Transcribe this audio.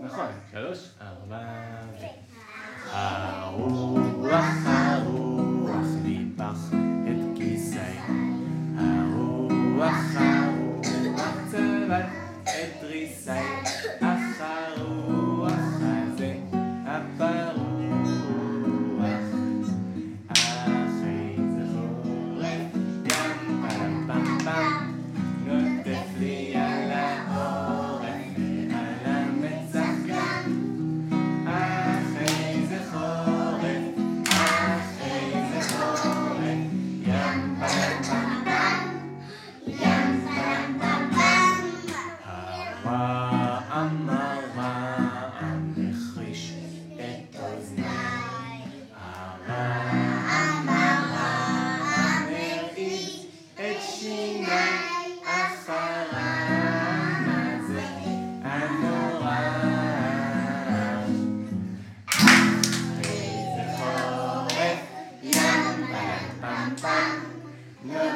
נכון, שלוש, ארבע, ו... את כיסאי. pam pam.